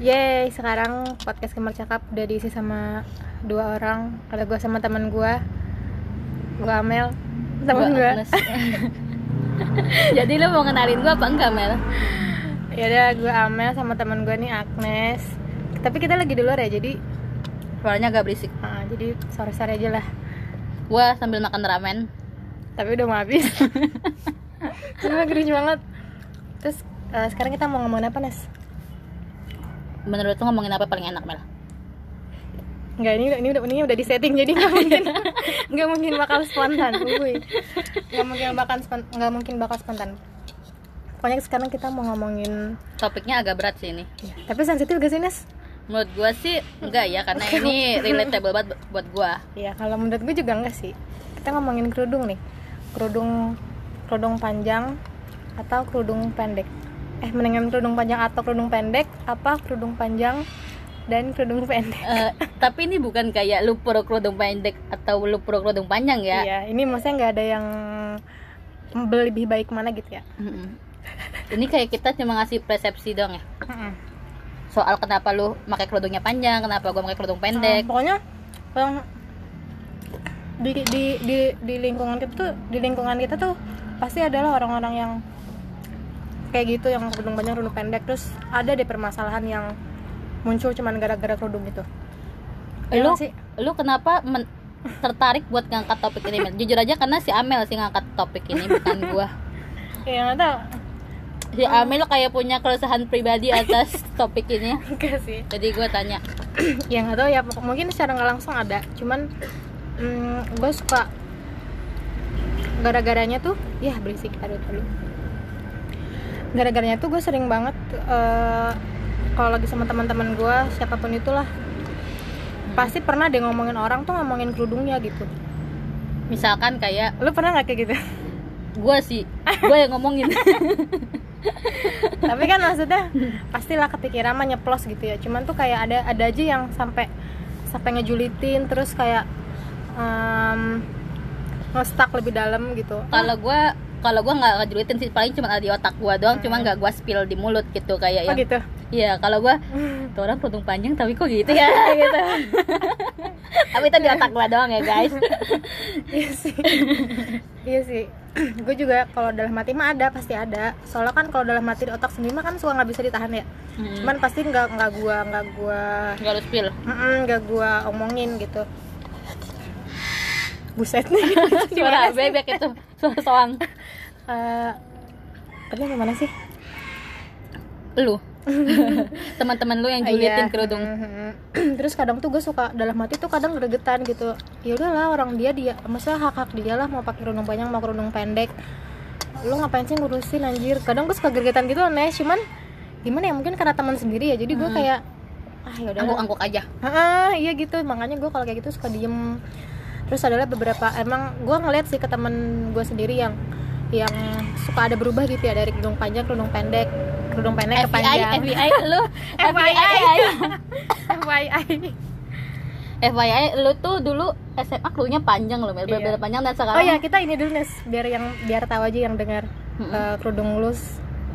Yeay, sekarang podcast Kemar Cakap udah diisi sama dua orang Ada gue sama teman gue Gue Amel Temen Gua gue. Jadi lo mau kenalin gue apa enggak Mel? Yaudah, gue Amel sama teman gue nih Agnes Tapi kita lagi di luar ya, jadi Suaranya agak berisik. ah, Jadi sore-sore aja lah Gue sambil makan ramen. Tapi udah mau habis Cuma banget Terus eh, sekarang kita mau ngomongin apa, Nes? Menurut lo ngomongin apa paling enak Mel? Enggak, ini, ini udah ini udah disetting jadi nggak mungkin nggak mungkin bakal spontan. Nggak mungkin bakal spon- nggak mungkin bakal spontan. Pokoknya sekarang kita mau ngomongin, Topiknya agak berat sih ini. tapi sensitif gak sih Nes? Menurut gue sih enggak ya karena ini relatable banget buat gue. Iya, kalau menurut gue juga enggak sih. Kita ngomongin kerudung nih, kerudung kerudung panjang atau kerudung pendek. Eh, mendingan kerudung panjang atau kerudung pendek? Apa kerudung panjang dan kerudung pendek? Eh, tapi ini bukan kayak lu pro kerudung pendek atau lu pro kerudung panjang ya. Iya, ini maksudnya nggak ada yang lebih baik mana gitu ya. Ini kayak kita cuma ngasih persepsi dong ya. Soal kenapa lu pakai kerudungnya panjang, kenapa gua pakai kerudung Hmm, pendek. pokoknya yang di, di di di lingkungan kita tuh di lingkungan kita tuh pasti adalah orang-orang yang kayak gitu yang kerudung panjang kerudung pendek. Terus ada deh permasalahan yang muncul cuman gara-gara kerudung itu Ya lu sih? lu kenapa men- tertarik buat ngangkat topik ini Mel? jujur aja karena si Amel sih ngangkat topik ini bukan gua. Ya nggak tahu. Si Amel kayak punya keresahan pribadi atas topik ini. Enggak sih. Jadi gua tanya. Ya nggak tahu ya mungkin secara nggak langsung ada. Cuman mm, gue suka gara-garanya tuh ya berisik aduh aduh gara-garanya tuh gue sering banget eh, kalau lagi sama teman-teman gue siapa pun itulah pasti pernah deh ngomongin orang tuh ngomongin kerudungnya gitu. Misalkan kayak lu pernah nggak kayak gitu? Gua sih gua yang ngomongin. Tapi kan maksudnya pastilah kepikiran mah nyeplos gitu ya. Cuman tuh kayak ada ada aja yang sampai sampai ngejulitin terus kayak um, ngestak lebih dalam gitu. Kalau gua kalau gua nggak ngejulitin sih paling cuma ada di otak gua doang cuma nggak gua spill di mulut gitu kayak oh yang gitu Iya, kalau gua tuh orang kerudung panjang tapi kok gitu ya gitu. tapi itu di otak gua doang ya, guys. iya sih iya sih gue juga kalau dalam hati mah ada pasti ada soalnya kan kalau dalam hati di otak sendiri mah kan suka nggak bisa ditahan ya Hmm. cuman pasti nggak nggak gua nggak gua Enggak lu spill. nggak gua omongin gitu buset nih Suara bebek itu, suara soang. Eh, tadi gimana sih Lu. Teman-teman lu yang Ah, julitin iya. kerudung. Terus kadang tuh gue suka dalam hati tuh kadang gregetan gitu ya udahlah orang dia dia maksudnya hak hak dia lah mau pakai kerudung panjang mau kerudung pendek lu ngapain sih ngurusin anjir kadang gue suka gregetan gitu nih cuman gimana ya mungkin karena teman sendiri ya jadi gue Hmm. kayak ah ya udah Angguk-angguk aja. Ah, iya gitu makanya gue kalau kayak gitu suka diem terus adalah beberapa emang gue ngeliat sih ke temen gue sendiri yang yang suka ada berubah gitu ya dari kerudung panjang kerudung pendek kerudung pendek ke FBI, panjang FBI lu. FYI. FYI. FYI lu tuh dulu SMA kerudungnya panjang loh, Mel. Iya. Panjang dan oh sekarang ya kita ini dulu Nes biar yang biar tahu aja yang dengar Mm-mm. Eh, kerudung lu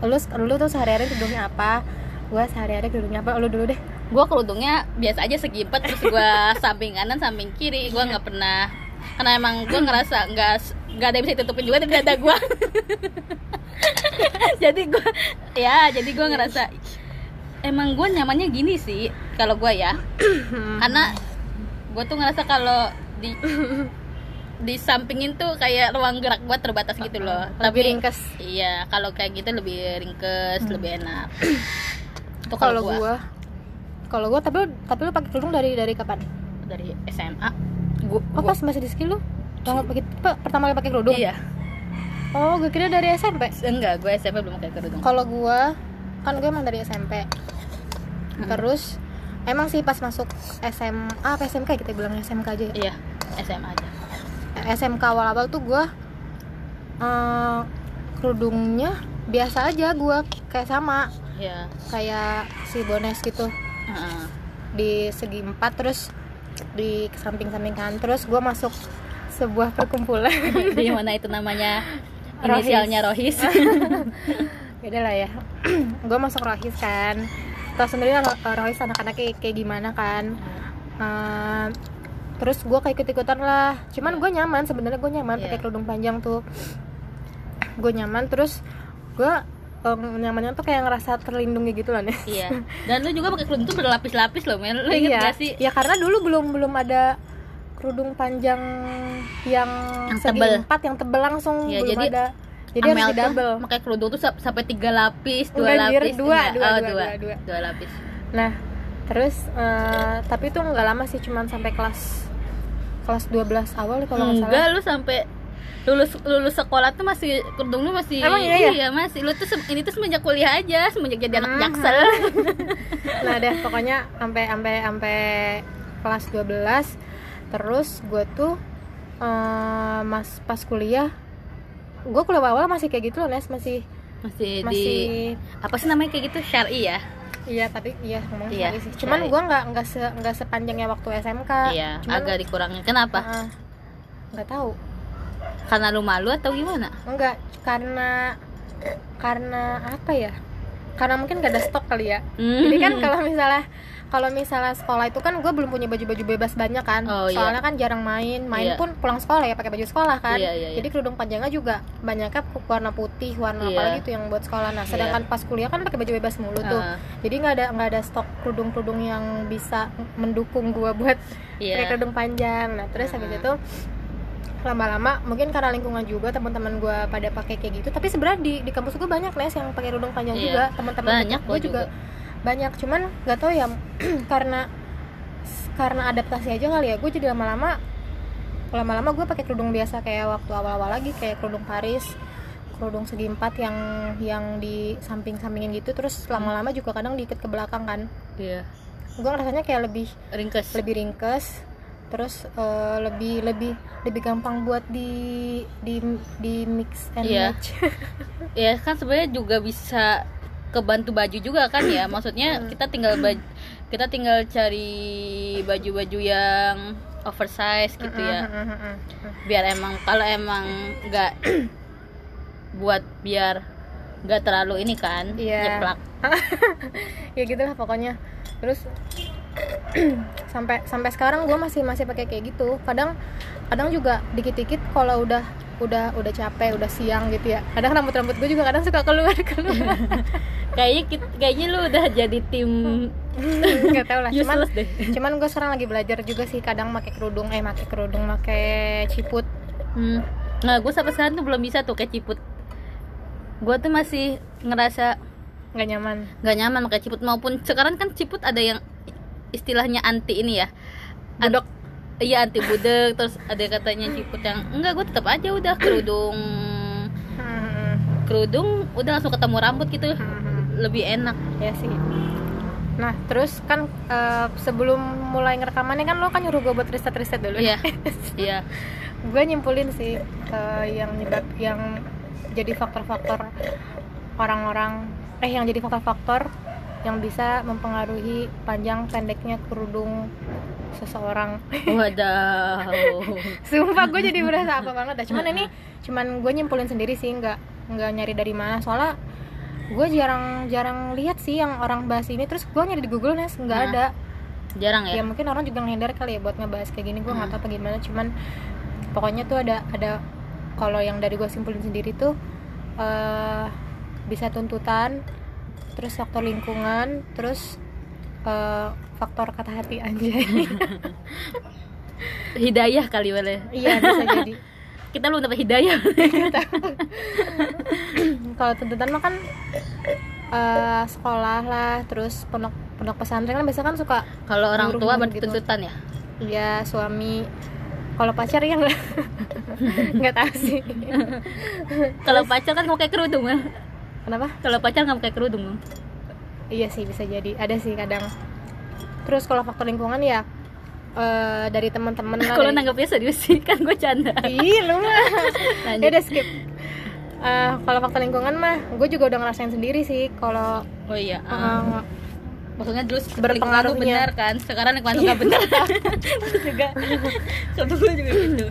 lu lu tuh sehari-hari kerudungnya apa gue sehari-hari kerudungnya apa lu dulu deh gua kerudungnya biasa aja segi empat terus gua samping kanan samping kiri gua nggak pernah karena emang gua ngerasa nggak nggak ada yang bisa ditutupin juga di dada gua. Jadi gua ya jadi gua ngerasa emang gua nyamannya gini sih kalau gua ya. Karena gua tuh ngerasa kalau di di sampingin tuh kayak ruang gerak gua terbatas gitu loh. Lebih tapi ringkes. iya kalau kayak gitu lebih ringkes lebih enak. Itu kalau gua. gue kalau gue tapi lu tapi lu pakai kerudung dari dari kapan? Dari SMA gua, oh pas masih di skill lu Yang pakai pe- pertama kali pakai kerudung? Iya. Oh gue kira dari SMP enggak gue SMP belum pakai kerudung. Kalau gue kan gue emang dari SMP terus emang sih pas masuk SMA apa SMK kita bilang SMK aja ya? Iya SMA aja. SMK awal-awal tuh gue eh, kerudungnya biasa aja gue kayak sama. Iya. Kayak si bones gitu. Heeh. di segi empat terus di samping-samping kan. Terus gue masuk sebuah perkumpulan. Di mana itu namanya? Rohis. inisialnya Rohis. Beda lah ya. Gue masuk rohis kan. Tau sendiri lah Royce anak-anaknya kayak gimana kan. Eh, terus gue kayak ikut ikutan lah. Cuman gue nyaman sebenarnya gue nyaman pakai Iya. kerudung panjang tuh. Gue nyaman terus gue em, nyamannya tuh kayak ngerasa terlindungi gitu loh nih iya. Dan lu juga pakai kerudung tuh berlapis-lapis loh men. Lu inget iya. gak sih? Ya karena dulu belum belum ada kerudung panjang yang, Yang segi tebel. empat yang tebel langsung Iya, belum jadi ada jadi harus Amel tuh double pakai kerudung tuh sa- sampai tiga lapis dua Enggak, lapis dua, enggak. dua, oh, dua, dua, dua, dua. lapis nah terus eh, tapi itu nggak lama sih cuman sampai kelas kelas 12 awal kalau nggak salah enggak lu sampai lulus lulus sekolah tuh masih kerudung lu masih Emang iya ya? masih lu tuh ini tuh semenjak kuliah aja semenjak jadi anak Mhm. jaksel nah deh pokoknya sampai sampai sampai kelas 12 terus gue tuh eh, mas pas kuliah gue kuliah awal masih kayak gitu loh Nes masih masih, di masih apa sih namanya kayak gitu? Syari ya? Iya tapi iya ngomong Iya, sih. Cuman gue nggak nggak se nggak sepanjangnya waktu SMK iya cuman agak dikurangin. Kenapa? Nggak tahu. Karena lu malu atau gimana? Enggak karena karena apa ya karena mungkin gak ada stok kali ya Hmm. jadi kan kalau misalnya kalau misalnya sekolah itu kan gue belum punya baju-baju bebas banyak kan Oh, iya. soalnya kan jarang main main Iya. pun pulang sekolah ya pakai baju sekolah kan Iya, iya, iya. jadi kerudung panjangnya juga banyaknya warna putih warna Iya. apa lagi tuh yang buat sekolah nah sedangkan pas kuliah kan pakai baju bebas mulu tuh Ah, jadi nggak ada nggak ada stok kerudung-kerudung yang bisa mendukung gue buat iya pakai kerudung panjang nah terus habis Hmm. itu lama-lama mungkin karena lingkungan juga teman-teman gue pada pakai kayak gitu. Tapi sebenarnya di di kampus gue banyak les yang pakai kerudung panjang Iya. juga teman-teman Banyak gue juga, juga. banyak cuman nggak tahu ya karena karena adaptasi aja kali ya. Gue jadi lama-lama lama-lama gue pakai kerudung biasa kayak waktu awal-awal lagi kayak kerudung Paris kerudung segi empat yang yang di samping-sampingin gitu. Terus lama-lama juga kadang diikat ke belakang kan. Iya. Gue rasanya kayak lebih ringkes. lebih ringkes terus eh, lebih lebih lebih gampang buat di di di mix and Iya. match ya kan sebenarnya juga bisa kebantu baju juga kan ya maksudnya Hmm. kita tinggal baj- kita tinggal cari baju-baju yang oversize gitu ya biar emang kalau emang nggak buat biar nggak terlalu ini kan Iya. nyeplak ya gitulah pokoknya terus sampai sampai sekarang gue masih masih pakai kayak gitu. Kadang kadang juga dikit-dikit kalau udah udah udah capek udah siang gitu ya. Kadang rambut rambut gue juga kadang suka keluar keluar. Kayaknya kayaknya lu udah jadi tim nggak tahu lah. Cuman deh. cuman gue sekarang lagi belajar juga sih kadang pakai kerudung eh pakai kerudung pakai ciput. Hmm. nah gue sampai sekarang tuh belum bisa tuh kayak ciput. Gue tuh masih ngerasa nggak nyaman. nggak nyaman pakai ciput. Maupun sekarang kan ciput ada yang istilahnya anti ini ya. An- budok iya anti budek. Terus ada katanya ciput yang enggak gue tetap aja udah kerudung. Kerudung udah langsung ketemu rambut gitu. Lebih enak. Ya sih. Nah terus kan eh, sebelum mulai ngerekamannya kan lo kan nyuruh gue buat riset riset dulu iya. iya. Gue nyimpulin sih eh, yang nyebab yang jadi faktor-faktor orang-orang eh yang jadi faktor-faktor yang bisa mempengaruhi panjang pendeknya kerudung seseorang. Wadaw sumpah gue jadi berasa apa banget dah. Cuman ini cuman gue nyimpulin sendiri sih nggak nggak nyari dari mana. Soalnya gue jarang jarang lihat sih yang orang bahas ini. Terus gue nyari di Google nes. Nggak Nah, ada. Jarang ya? Ya mungkin orang juga ngehindar kali ya buat ngebahas kayak gini. Gue nggak Hmm. tahu apa gimana. Cuman pokoknya tuh ada ada kalau yang dari gue simpulin sendiri tuh eh bisa tuntutan terus faktor lingkungan terus eh, faktor kata hati anjay. Hidayah kali boleh iya bisa jadi. Kita belum dapat hidayah. Kalau tuntutan mah kan eh, sekolah lah terus pondok pondok pesantren kan biasa kan suka kalau orang tua berarti gitu. tuntutan ya? Ya suami. Kalau pacar ya nggak? Nggak tahu sih. Kalau pacar kan mau kayak kerudung kan kenapa kalau pacar nggak pakai kerudung Bang. Iya sih bisa jadi ada sih kadang. Terus kalau faktor lingkungan ya eh, dari teman-teman lah. kalau dari- nanggapnya serius sih kan gue canda Ih lu mah. Ya udah skip. Eh, kalau faktor lingkungan mah, gue juga udah ngerasain sendiri sih. Kalau oh iya ah. maksudnya dulu lu benar kan sekarang lingkungan nggak benar Terus juga gue juga gitu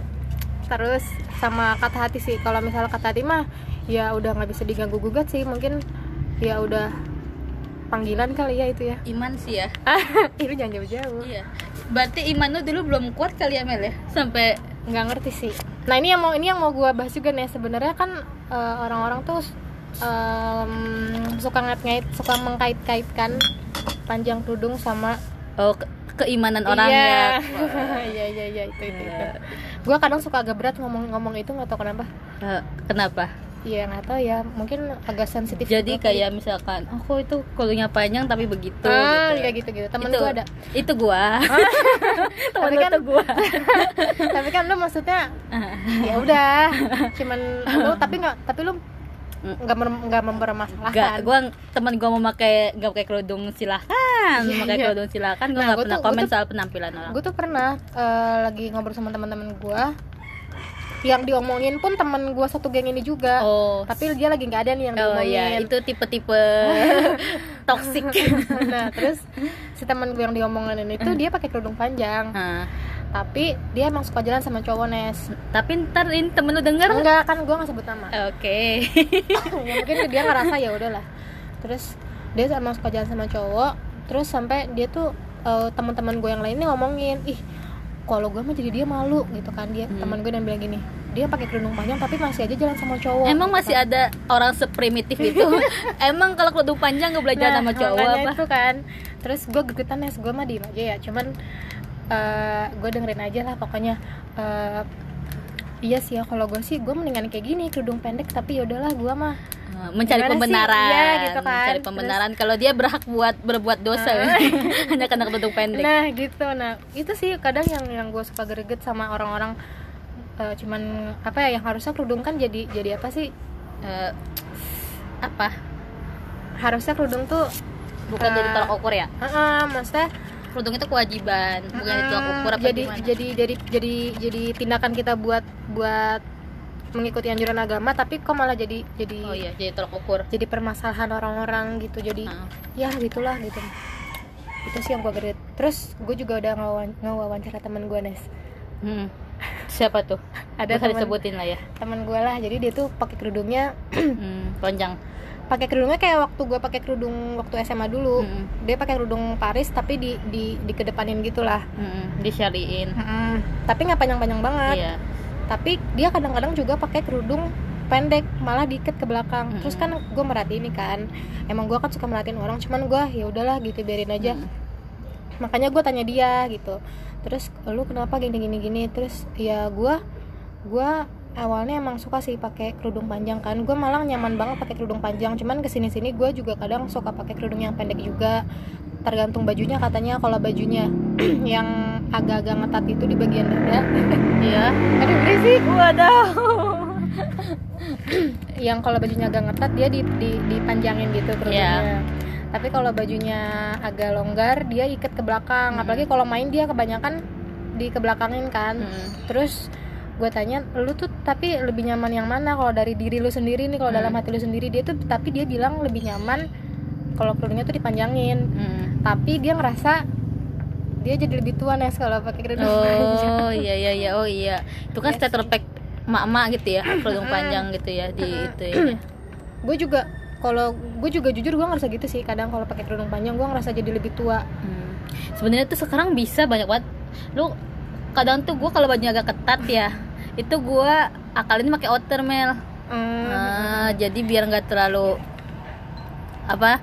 terus sama kata hati sih. Kalau misalnya kata hati mah, ya udah nggak bisa diganggu gugat sih. Mungkin ya udah panggilan kali ya itu ya. Iman sih ya. Itu jangan jauh-jauh. Iya. Berarti iman lu dulu belum kuat kali ya Mel ya? Sampai nggak ngerti sih. Nah ini yang mau ini yang mau gue bahas juga nih. Sebenarnya kan eh, orang-orang tuh em, suka ngait-ngait suka mengkait-kaitkan panjang kerudung sama oh ke- keimanan orang iya. ya. Iya iya iya itu itu, itu. gue kadang suka agak berat ngomong-ngomong itu nggak tahu kenapa. Eh, kenapa Iya nggak tahu ya. Mungkin agak sensitif jadi kali. kayak misalkan oh kok itu kerudungnya panjang tapi begitu ah, gitu ya. kayak gitu gitu temen itu, gue ada. itu gua. Temen Tapi kan- tuh gua. Tapi kan lu maksudnya ya udah. Cuman lu tapi nggak tapi lu nggak mem- nggak Gak, mempermasalahkan gua teman gua mau pakai gak pakai kerudung silahkan, Iya, pakai iya. kerudung silahkan. Gua Nah, nggak gua pernah tuh- gua komen tuh- soal penampilan orang. gue tuh pernah eh, lagi ngobrol sama teman-teman gue yang diomongin pun teman gue satu geng ini juga. Oh, tapi dia lagi nggak ada nih yang oh diomongin. Iya, itu tipe-tipe toxic. nah terus si teman gue yang diomongin itu dia pakai kerudung panjang. Nah, tapi dia emang suka jalan sama cowok nes. Tapi ntar ini temen lu denger enggak kan gue nggak sebut nama. Oke. ya mungkin dia ngerasa ya udahlah. Terus dia emang suka jalan sama cowok. Terus sampai dia tuh eh, teman-teman gue yang lain ini ngomongin ih kalau gue mah jadi dia malu gitu kan dia Hmm. teman gue dan bilang gini dia pakai kerudung panjang tapi masih aja jalan sama cowok Emang gitu masih kan. ada orang seprimitif itu? Emang kalau kerudung panjang gak boleh jalan sama cowok Nah, apa? itu kan terus gue gegetan ya gue mah diem aja ya cuman eh gue dengerin aja lah pokoknya eh, iya sih ya kalau gue sih gue mendingan kayak gini kerudung pendek tapi ya udahlah gue mah Mencari Gimana sih? pembenaran, Iya, gitu kan. mencari pembenaran. Kalau dia berhak buat berbuat dosa, ya. hanya karena kerudung pendek. Nah gitu, nah itu sih kadang yang yang gue suka greget sama orang-orang eh, cuman apa ya yang harusnya kerudung kan jadi jadi apa sih? Eh, apa? Harusnya kerudung tuh Bukan Eh, jadi tolak ukur ya? Heeh, maksudnya Kerudung itu kewajiban, bukan jadi tolak ukur apa jadi gimana? jadi jadi jadi jadi tindakan kita buat buat mengikuti anjuran agama tapi kok malah jadi jadi Oh iya, jadi tolak ukur. jadi permasalahan orang-orang gitu jadi Nah. ya gitulah gitu itu sih yang gue greget terus gue juga udah ngawan- ngawawancara teman gue nes Hmm. Siapa tuh? ada teman disebutin lah ya. teman gue lah jadi dia tuh pakai kerudungnya Hmm, panjang. pakai kerudungnya kayak waktu gue pakai kerudung waktu SMA dulu Hmm. dia pakai kerudung Paris tapi di di dikedepanin gitulah Hmm, disyariin. tapi nggak panjang-panjang banget Iya. Tapi dia kadang-kadang juga pakai kerudung pendek malah diikat ke belakang. Mm-mm. terus kan gue merhatiin kan emang gue kan suka merhatiin orang cuman gue ya udahlah gitu biarin aja. Mm. makanya gue tanya dia gitu. Terus lu kenapa gini gini gini? Terus ya gue gue awalnya emang suka sih pakai kerudung panjang kan. Gue malah nyaman banget pakai kerudung panjang. Cuman ke sini sini gue juga kadang suka pakai kerudung yang pendek juga. Tergantung bajunya katanya kalau bajunya yang agak-agak ngetat itu di bagian dada Iya. aduh berisik Waduh. yang kalau bajunya agak ngetat dia di, di dipanjangin gitu kerudungnya. Iya. Tapi kalau bajunya agak longgar dia ikat ke belakang. Hmm. Apalagi kalau main dia kebanyakan di kebelakangin kan. Hmm. Terus gue tanya lu tuh tapi lebih nyaman yang mana kalau dari diri lu sendiri nih kalau Hmm. dalam hati lu sendiri dia tuh tapi dia bilang lebih nyaman kalau kerudungnya tuh dipanjangin. Hmm. Tapi dia ngerasa dia jadi lebih tua nih kalau pakai kerudung panjang. Oh iya iya iya oh iya itu kan Iya starter pack mak-mak gitu ya kerudung panjang gitu ya di itu ya. gue juga kalau gue juga jujur gue ngerasa gitu sih kadang kalau pakai kerudung panjang gue ngerasa jadi lebih tua Hmm. Sebenarnya tuh sekarang bisa banyak banget. Lu kadang tuh gue kalau bajunya agak ketat ya, itu gue akalin pakai outer. Hmm. Nah, jadi biar nggak terlalu apa?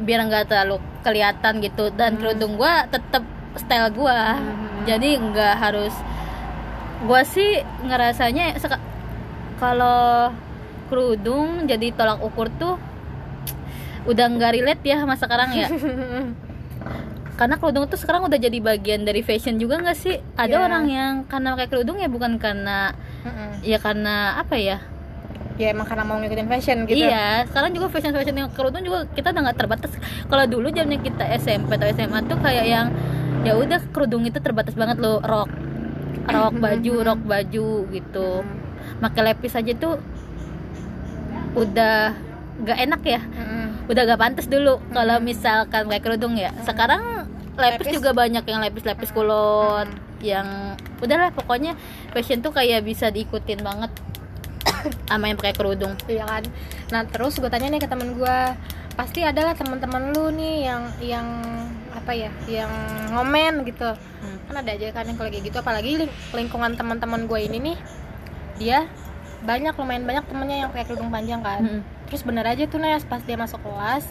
Biar nggak terlalu kelihatan gitu dan kerudung gue tetap style gue. Hmm. Jadi nggak harus gue sih ngerasanya kalau kerudung jadi tolak ukur tuh udah nggak relate ya sama sekarang ya karena kerudung tuh sekarang udah jadi bagian dari fashion juga nggak sih ada Iya. orang yang karena pakai kerudung ya bukan karena Mm-mm. ya karena apa ya ya emang karena mau ngikutin fashion gitu iya sekarang juga fashion fashion yang kerudung juga kita udah nggak terbatas kalau dulu zamannya kita SMP atau SMA tuh kayak yang ya udah kerudung itu terbatas banget loh rok. Rok baju rok baju gitu. Pakai lepis aja tuh udah gak enak ya. Mm-mm. udah gak pantas dulu kalau misalkan kayak kerudung ya. Sekarang lepis, Lepis. juga banyak yang lepis-lepis kulot yang udahlah pokoknya fashion tuh kayak bisa diikutin banget sama yang pakai kerudung. Iya kan? Nah terus gue tanya nih ke temen gue pasti adalah teman-teman lu nih yang yang apa ya yang ngomen gitu Hmm. kan ada aja kan yang kalau kayak gitu apalagi ling- lingkungan teman-teman gue ini nih dia banyak lumayan banyak temennya yang pakai kerudung panjang kan Mm-mm. terus bener aja tuh Nes pas dia masuk kelas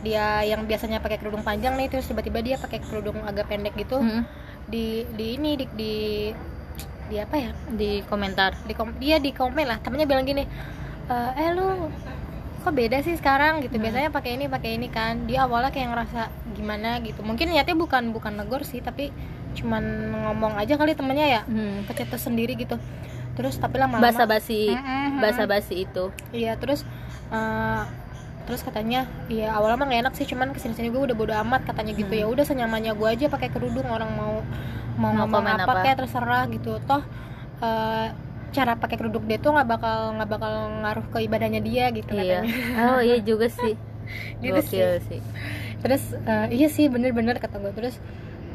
dia yang biasanya pakai kerudung panjang nih terus tiba-tiba dia pakai kerudung agak pendek gitu Mm-mm. di di ini di, di di apa ya di komentar di kom dia di komen lah temennya bilang gini "Eh, eh lu kok beda sih sekarang gitu Hmm. biasanya pakai ini pakai ini kan dia awalnya kayak ngerasa gimana gitu mungkin niatnya bukan bukan negor sih tapi cuman ngomong aja kali temennya ya hmm. kecetus sendiri gitu terus tapi lama-lama basa basi Mm-mm. basa basi itu iya terus eh, terus katanya iya awalnya mah gak enak sih cuman ke sini sini gue udah bodo amat katanya gitu Hmm. ya udah senyamannya gue aja pakai kerudung orang mau mau, Mau ngomong apa, apa. kayak terserah gitu toh eh, cara pakai kerudung dia tuh nggak bakal nggak bakal ngaruh ke ibadahnya dia gitu iya. katanya. Oh iya juga sih. Gitu Gokil sih. terus eh, iya sih bener-bener kata gue terus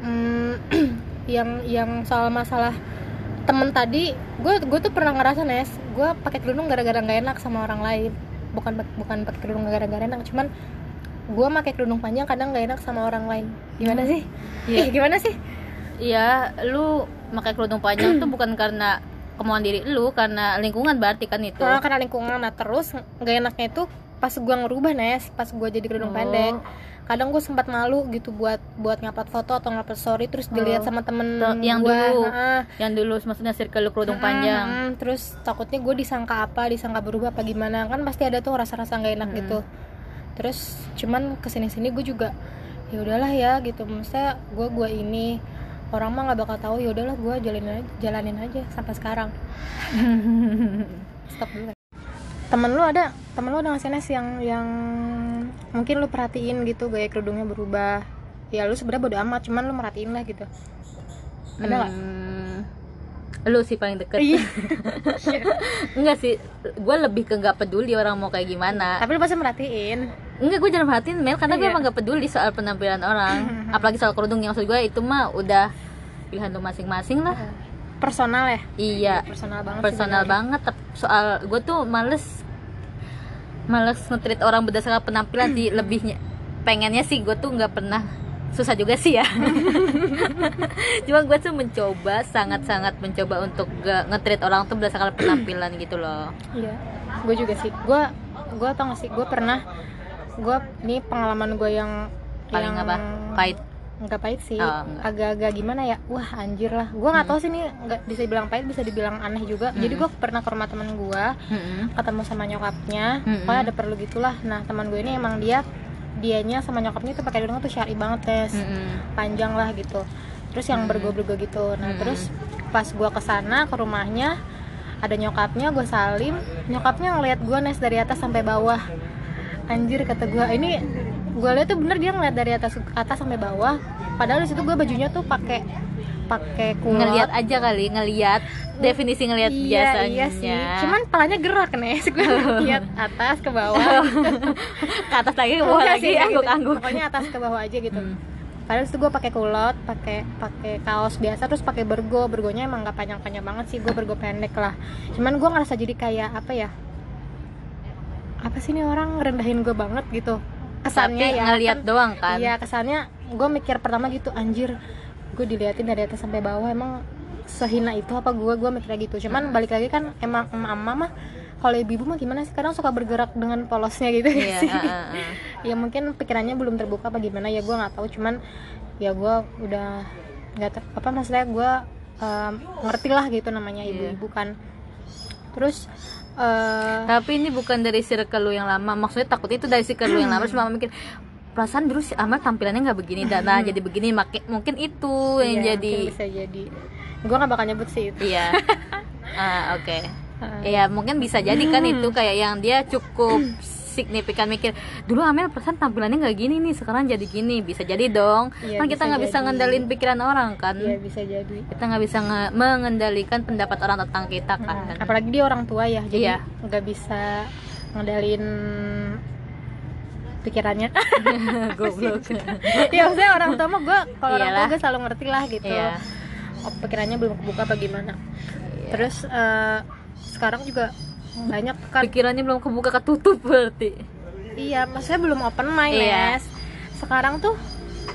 mm, yang yang soal masalah temen tadi gue gue tuh pernah ngerasa nes gue pakai kerudung gara-gara nggak enak sama orang lain. Bukan bukan pakai kerudung gara-gara enak cuman gue pakai kerudung panjang kadang nggak enak sama orang lain. Gimana sih? Iya. Ih, gimana sih? Iya, lu pakai kerudung panjang tuh bukan karena kemauan diri lu, karena lingkungan berarti kan itu. Nah, karena lingkungan nah terus nggak enaknya itu pas gue ngerubah nes pas gue jadi kerudung Oh. pendek kadang gue sempat malu gitu buat buat ngupload foto atau ngupload story terus dilihat Oh. sama temen yang gua. dulu. Heeh. Yang dulu maksudnya circle lu kerudung panjang. Mm, terus takutnya gue disangka apa disangka berubah apa gimana kan pasti ada tuh rasa-rasa nggak enak Mm. gitu terus cuman ke sini sini gue juga ya udahlah ya gitu maksudnya gue gue ini orang mah nggak bakal tahu ya udahlah gue jalanin aja jalanin aja sampai sekarang. Stop dulu. Temen lu ada? Temen lu ada nggak sih Nes yang yang mungkin lu perhatiin gitu gaya kerudungnya berubah? Ya lu sebenarnya bodo amat cuman lu merhatiin lah gitu. Ada nggak? Hmm, lu sih paling deket. Iya. Enggak sih, gue lebih ke nggak peduli orang mau kayak gimana. tapi lu pasti merhatiin Enggak, gue jarang perhatiin Mel karena gue Iya. emang gak peduli soal penampilan orang. Apalagi soal kerudung yang maksud gue itu mah udah pilihan lu masing-masing lah. personal ya? Iya, personal banget personal banget soal gue tuh males males nge-treat orang berdasarkan penampilan sih. Lebihnya pengennya sih gue tuh nggak pernah susah juga sih ya. Cuma gue tuh mencoba sangat-sangat mencoba untuk gak nge-treat orang tuh berdasarkan penampilan gitu loh. Iya gue juga sih. Gue gue tau gak sih gue pernah gue ini pengalaman gue yang paling yang apa? Pahit? Nggak pahit sih. Oh, agak-agak gimana ya? Wah anjir lah. Gue nggak tahu sih ini nggak bisa dibilang pahit bisa dibilang aneh juga. Jadi gue pernah ke rumah teman gue Mm-mm. ketemu sama nyokapnya. Mm-mm. pokoknya ada perlu gitulah. Nah teman gue ini emang dia dianya sama nyokapnya tuh pakai kerudung tuh syari banget tes. Mm-mm. panjang lah gitu. Terus yang Hmm. bergo-bergo gitu. Nah Hmm. terus pas gua ke sana ke rumahnya ada nyokapnya gue salim. Nyokapnya ngeliat gue nes dari atas sampai bawah anjir kata gua ini gue lihat tuh bener dia ngeliat dari atas atas sampai bawah padahal di situ gue bajunya tuh pakai pakai kulot ngelihat aja kali ngelihat definisi ngelihat iya biasanya iya sih cuman palanya gerak nes gue lihat atas ke bawah ke atas lagi ke bawah Enggak lagi sih, kayak gitu. pokoknya atas ke bawah aja gitu Hmm. Padahal itu gue pakai kulot, pakai pakai kaos biasa, terus pakai bergo. Bergonya emang nggak panjang-panjang banget sih, gue bergo pendek lah. Cuman gue ngerasa jadi kayak apa ya? Apa sih nih orang ngerendahin gue banget gitu? Kesannya tapi ya. ngelihat kan- doang kan Iya kesannya gue mikir pertama gitu anjir gue diliatin dari atas sampai bawah emang sehina itu apa gue gue mikirnya gitu cuman balik lagi kan emang emak mah kalau ibu-ibu mah gimana sih kadang suka bergerak dengan polosnya gitu nggak Iya, sih ah, ah, ah. ya mungkin pikirannya belum terbuka apa gimana ya gue nggak tahu cuman ya gue udah nggak ter- apa maksudnya gue um, ngerti lah gitu namanya Iya. ibu-ibu kan terus eh. Tapi ini bukan dari circle lu yang lama. Maksudnya takut itu dari circle lu yang lama. Terus mama mikir perasaan dulu si Amel tampilannya nggak begini dan nah, jadi begini maki- mungkin itu yang iya, jadi bisa jadi. Gue nggak bakal nyebut sih itu. Iya. Ah oke. Ah. ya mungkin bisa jadi kan itu kayak yang dia cukup signifikan mikir dulu Amel perasaan tampilannya nggak gini nih sekarang jadi gini. Bisa jadi dong. Iya, kan kita nggak bisa ngendalin pikiran orang kan. Iya bisa jadi. Kita nggak bisa nge- mengendalikan pendapat orang tentang kita kan. Nah, apalagi dia orang tua ya jadi Iya. nggak bisa ngendalin pikirannya. Goblok. Ya maksudnya orang tua mah gue kalau orang tua gue selalu ngerti lah gitu. Iya. oh, pikirannya belum kebuka apa gimana. Terus eh, sekarang juga banyak kan. Pikirannya belum kebuka ketutup berarti. Iya maksudnya belum open mind Iya. Nes. sekarang tuh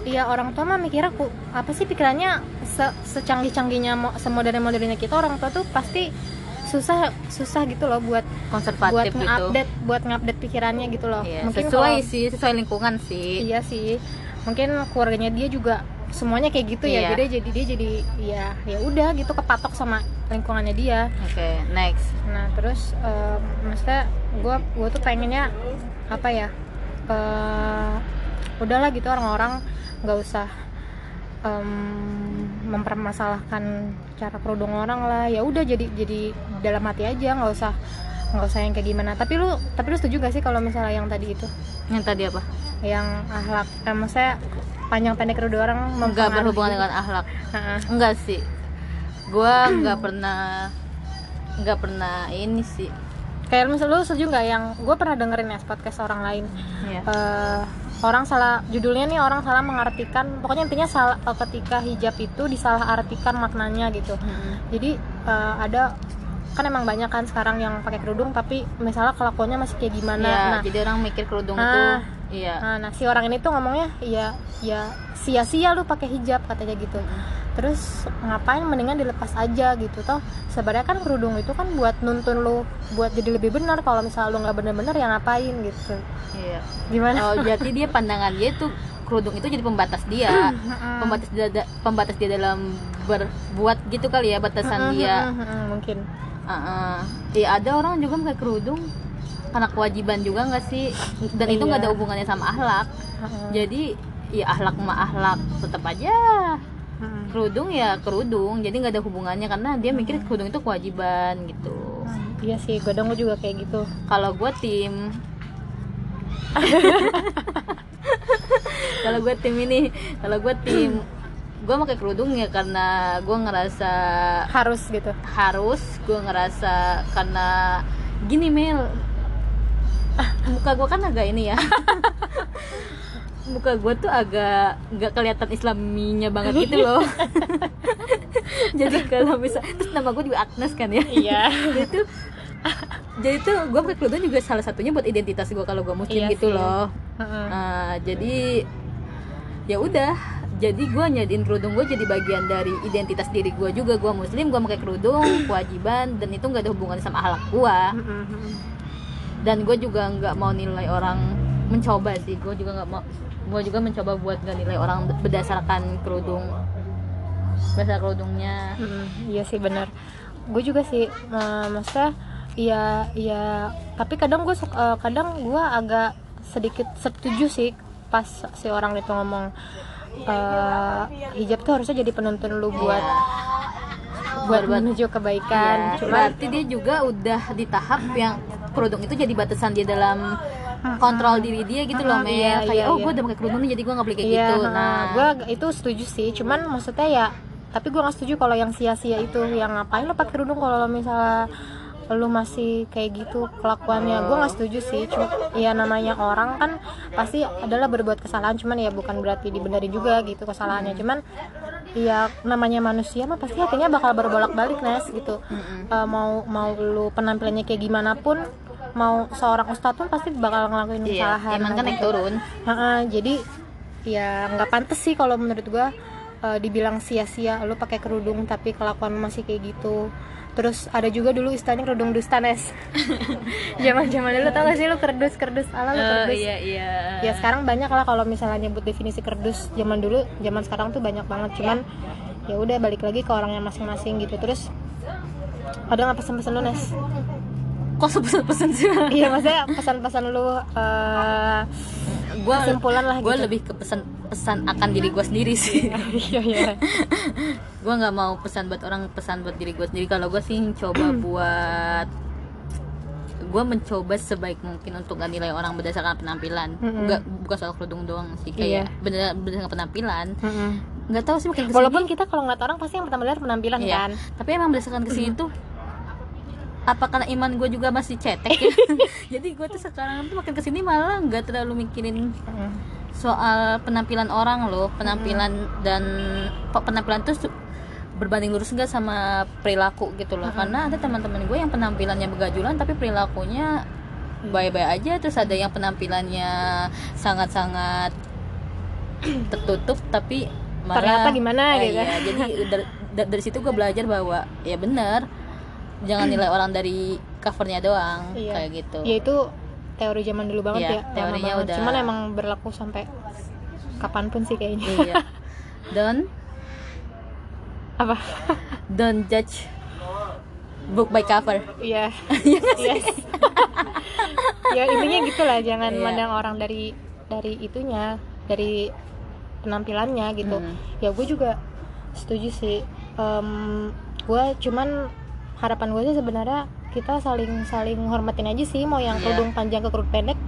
Iya orang tua mah mikirnya aku apa sih pikirannya se secanggih-canggihnya mo- semodern-modernnya kita? Orang tua tuh pasti susah susah gitu loh buat buat konservatif gitu. ngupdate buat ngupdate pikirannya gitu loh. Iya, mungkin sesuai kalau- sih sesuai lingkungan sih. Iya sih. Mungkin keluarganya dia juga semuanya kayak gitu ya. Iya. jadi jadi dia jadi ya ya udah gitu kepatok sama lingkungannya dia. Oke next. Nah terus eh, maksudnya gue gue tuh pengennya apa ya eh udahlah gitu orang-orang nggak usah em, mempermasalahkan cara kerudung orang lah. Ya udah jadi jadi dalam hati aja nggak usah nggak usah yang kayak gimana. Tapi lu tapi lu setuju gak sih kalau misalnya yang tadi itu? Yang tadi apa? Yang ahlak eh, maksudnya panjang pendek kerudung orang nggak berhubungan dengan akhlak Ha-ha. enggak sih gua nggak pernah nggak pernah ini sih. Kayak misalnya lu setuju nggak yang gue pernah dengerin ya podcast orang lain. Ya eh, orang salah judulnya nih orang salah mengartikan pokoknya intinya salah eh, ketika hijab itu disalahartikan maknanya gitu. Jadi eh, ada kan emang banyak kan sekarang yang pakai kerudung tapi misalnya kelakuannya masih kayak gimana. Ya nah, jadi orang mikir kerudung Ah. itu iya. Nah nah, si orang ini tuh ngomongnya ya ya sia-sia lu pakai hijab katanya gitu terus ngapain? Mendingan dilepas aja gitu toh. Sebenarnya kan kerudung itu kan buat nuntun lu buat jadi lebih benar kalau misalnya lu nggak bener-bener ya ngapain gitu. Iya. Gimana? Oh jadi dia pandangan dia tuh kerudung itu jadi pembatas dia. Pembatas dia pembatas dia dalam berbuat gitu kali ya batasan dia. mungkin. Heeh. Iya ada orang juga pakai kerudung. Karena kewajiban juga nggak sih? Dan itu nggak Iya. ada hubungannya sama akhlak Heeh. jadi ya akhlak sama akhlak tetap aja Heeh. kerudung ya kerudung jadi nggak ada hubungannya karena dia mikir kerudung itu kewajiban gitu. Iya sih kadang gue juga kayak gitu. Kalau gue tim. Kalau gue tim ini kalau gue tim gue pakai kerudung ya karena gue ngerasa harus gitu. harus gue ngerasa karena gini Mel. Ah, muka gue kan agak ini ya muka gue tuh agak nggak kelihatan islaminya banget gitu loh. Jadi kalau bisa terus nama gue juga Agnes kan ya? Iya. Jadi tuh jadi tuh gue pakai kerudung juga salah satunya buat identitas gue kalau gue muslim Iya gitu sih. loh. Nah, jadi ya udah. Jadi gue nyadiin kerudung gue jadi bagian dari identitas diri gue juga. Gue muslim gue pakai kerudung kewajiban dan itu nggak ada hubungannya sama akhlak gue dan gue juga nggak mau nilai orang mencoba sih. Gue juga nggak mau gue juga mencoba buat nggak nilai orang berdasarkan kerudung. Berdasarkan kerudungnya. Mm, iya sih benar gue juga sih eh, maksudnya iya iya. Tapi kadang gue kadang gue agak sedikit setuju sih pas si orang itu ngomong eh, hijab tuh harusnya jadi penuntun lu buat buat menuju kebaikan. Ya, cuma berarti dia juga udah di tahap yang kerudung itu jadi batasan dia dalam kontrol diri dia gitu loh Mel. iya, kayak iya, oh iya. gue udah pakai kerudung jadi gue nggak boleh kayak iya gitu. nah. Gue itu setuju sih cuman maksudnya ya tapi gue nggak setuju kalau yang sia-sia itu yang ngapain lo pakai kerudung kalau lo misalnya lu masih kayak gitu kelakuannya. Gue nggak setuju sih cuma ya namanya orang kan pasti adalah berbuat kesalahan cuman ya bukan berarti dibenerin juga gitu kesalahannya. Cuman ya namanya manusia mah pasti hatinya bakal berbolak balik nes gitu. Eh, mau mau lu penampilannya kayak gimana pun mau seorang ustadz pun pasti bakal ngelakuin iya kesalahan emang kan naik turun. Heeh, jadi ya nggak pantas sih kalau menurut gua eh, dibilang sia-sia lu pakai kerudung tapi kelakuan masih kayak gitu. Terus ada juga dulu istilahnya kerudung dusta nes zaman zaman dulu tau gak sih lu kerdus kerdus ala lu kerdus. iya iya. Ya sekarang banyak lah kalau misalnya nyebut definisi kerdus. Zaman dulu zaman sekarang tuh banyak banget. Cuman ya udah balik lagi ke orangnya masing-masing gitu. Terus ada nggak pesan-pesan lu nes kok pesan-pesan sih? Iya maksudnya pesan-pesan lu eh, gue kesimpulan lah gue gitu. lebih ke pesan pesan akan diri gue sendiri sih. Iya iya gue nggak mau pesan buat orang pesan buat diri gue sendiri. Kalau gue sih coba buat gue mencoba sebaik mungkin untuk gak nilai orang berdasarkan penampilan. Nggak bukan soal kerudung doang sih Iya. kayak bener berdasarkan penampilan. Nggak tahu sih makin ke sini. Walaupun kita kalau ngeliat orang pasti yang pertama lihat penampilan Iya. kan. tapi emang berdasarkan ke sini tuh apa karena iman gue juga masih cetek ya? Jadi gue tuh sekarang tuh makin ke sini malah nggak terlalu mikirin soal penampilan orang loh. Penampilan dan pe- penampilan tuh berbanding lurus enggak sama perilaku gitu loh. Karena ada teman-teman gue yang penampilannya begajulan tapi perilakunya baik-baik aja. Terus ada yang penampilannya sangat-sangat tertutup tapi malah Ternyata gimana Eh, gitu. iya, jadi dari, da- dari situ gue belajar bahwa ya benar jangan nilai orang dari covernya doang Iya. kayak gitu. Ya itu teori zaman dulu banget Iya, ya teorinya banget. udah- cuman emang berlaku sampai kapan pun sih kayaknya. Iya. Don't apa? Don't judge book by cover. Iya. Yes. Ya intinya gitulah jangan Iya. mandang orang dari dari itunya dari penampilannya gitu. Hmm. ya gue juga setuju sih. Gue cuman harapan gue sih sebenarnya kita saling saling hormatin aja sih mau yang Iya. kerudung panjang ke kerudung pendek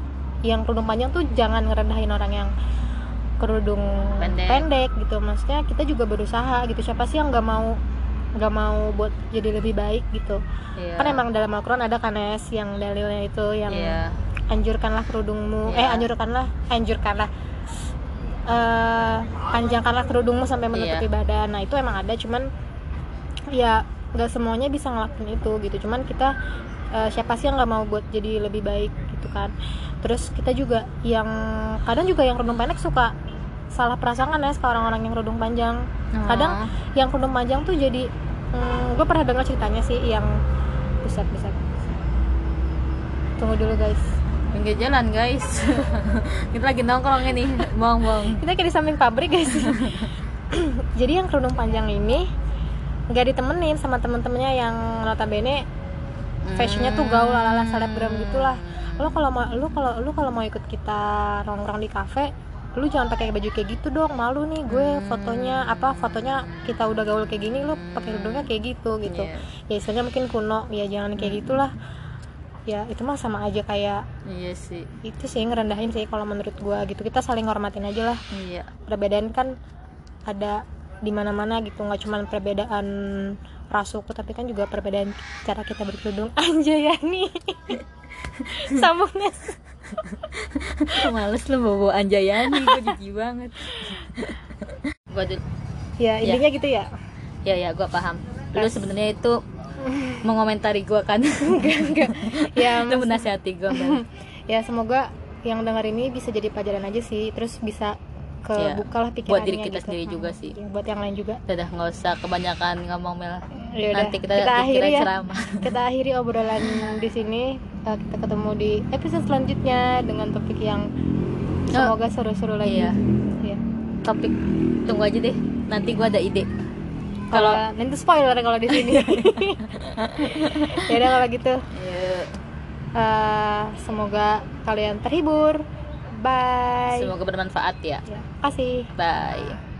yang kerudung panjang tuh jangan ngerendahin orang yang kerudung Pendek. pendek. gitu maksudnya kita juga berusaha gitu siapa sih yang nggak mau nggak mau buat jadi lebih baik gitu Iya. kan emang dalam Al-Quran ada kan es yang dalilnya itu yang Iya. anjurkanlah kerudungmu Iya. eh anjurkanlah anjurkanlah eh panjangkanlah kerudungmu sampai menutupi Iya. badan nah itu emang ada cuman ya nggak semuanya bisa ngelakuin itu gitu. Cuman kita eh, siapa sih yang nggak mau buat jadi lebih baik gitu kan? Terus kita juga yang kadang juga yang kerudung pendek suka salah prasangka ya ke orang-orang yang kerudung panjang. Kadang Oh. yang kerudung panjang tuh jadi hmm, gue pernah dengar ceritanya sih yang buset buset. Tunggu dulu guys. Pinggir jalan guys. Kita lagi nongkrong ini. Bohong-bohong kita kayak di samping pabrik guys. Jadi yang kerudung panjang ini nggak ditemenin sama temen-temennya yang notabene fashionnya tuh gaul ala selebgram gitulah. Lo kalau mau lu kalau lu kalau mau ikut kita nongkrong di kafe lu jangan pakai baju kayak gitu dong malu nih gue fotonya apa fotonya kita udah gaul kayak gini lu pakai kerudungnya kayak gitu gitu. Iya. ya istilahnya mungkin kuno ya jangan kayak gitulah. Ya itu mah sama aja kayak iya sih. itu sih ngerendahin sih kalau menurut gua gitu. Kita saling hormatin aja lah. Iya. Perbedaan kan ada di mana-mana gitu nggak cuma perbedaan ras suku tapi kan juga perbedaan cara kita berkerudung. Anjay ya nih. Sambungnya. Males lu bawa anjayani gue jijik banget. Gue dulu ya intinya gitu ya. Ya ya gue paham. Lu sebenarnya itu mengomentari gue kan. Ya lu menasihati gue kan ya semoga yang denger ini bisa jadi pelajaran aja sih. Terus bisa Iya. kebuka lah pikirannya Buat diri kita gitu. sendiri juga Hmm. sih. Ya, buat yang lain juga udah nggak usah kebanyakan ngomong mel Yaudah, nanti kita, kita akhiri ya. ceramah kita akhiri obrolan di sini Eh, kita ketemu di episode selanjutnya dengan topik yang semoga seru-seru lagi iya. Iya. topik tunggu aja deh nanti gue ada ide kalau nanti spoiler kalau di sini ya udah kalau gitu ya, eh, semoga kalian terhibur bye. Semoga bermanfaat ya. Ya, kasih. Bye